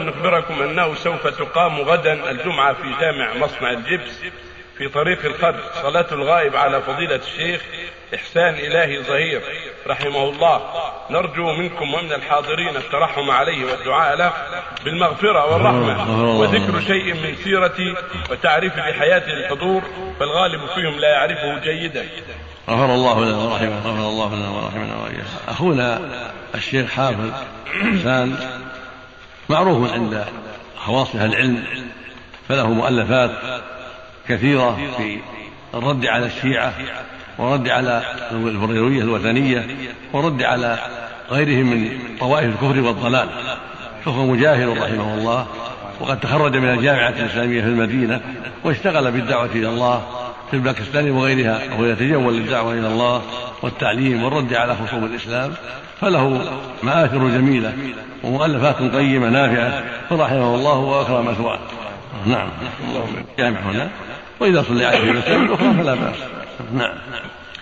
أن نخبركم أنه سوف تقام غدا الجمعة في جامع مصنع الجبس في طريق الخرج صلاة الغائب على فضيلة الشيخ إحسان إلهي ظهير رحمه الله. نرجو منكم ومن الحاضرين الترحم عليه والدعاء له بالمغفرة والرحمة وذكر شيء من سيرة وتعريف بحياة الحضور فالغالب فيهم لا يعرفه جيدا. غفر الله لنا ورحمه غفر الله لنا ورحمنا وإياه أخونا الشيخ حافظ إحسان معروف عند خواص أهل العلم فله مؤلفات كثيرة في الرد على الشيعة ورد على البريروية الوثنية ورد على غيرهم من طوائف الكفر والضلال. فهو مجاهد رحمه الله وقد تخرج من الجامعة الإسلامية في المدينة واشتغل بالدعوة إلى الله في الباكستان وغيرها وهو يتجول للدعوة إلى الله والتعليم والرد على خصوم الإسلام فله مآثر جميلة ومؤلفات قيمة نافعة فرحمه الله وأكرم مثواه نعم. جامع هنا وإذا صلي عليه في المساجد الأخرى فلا بأس. نعم.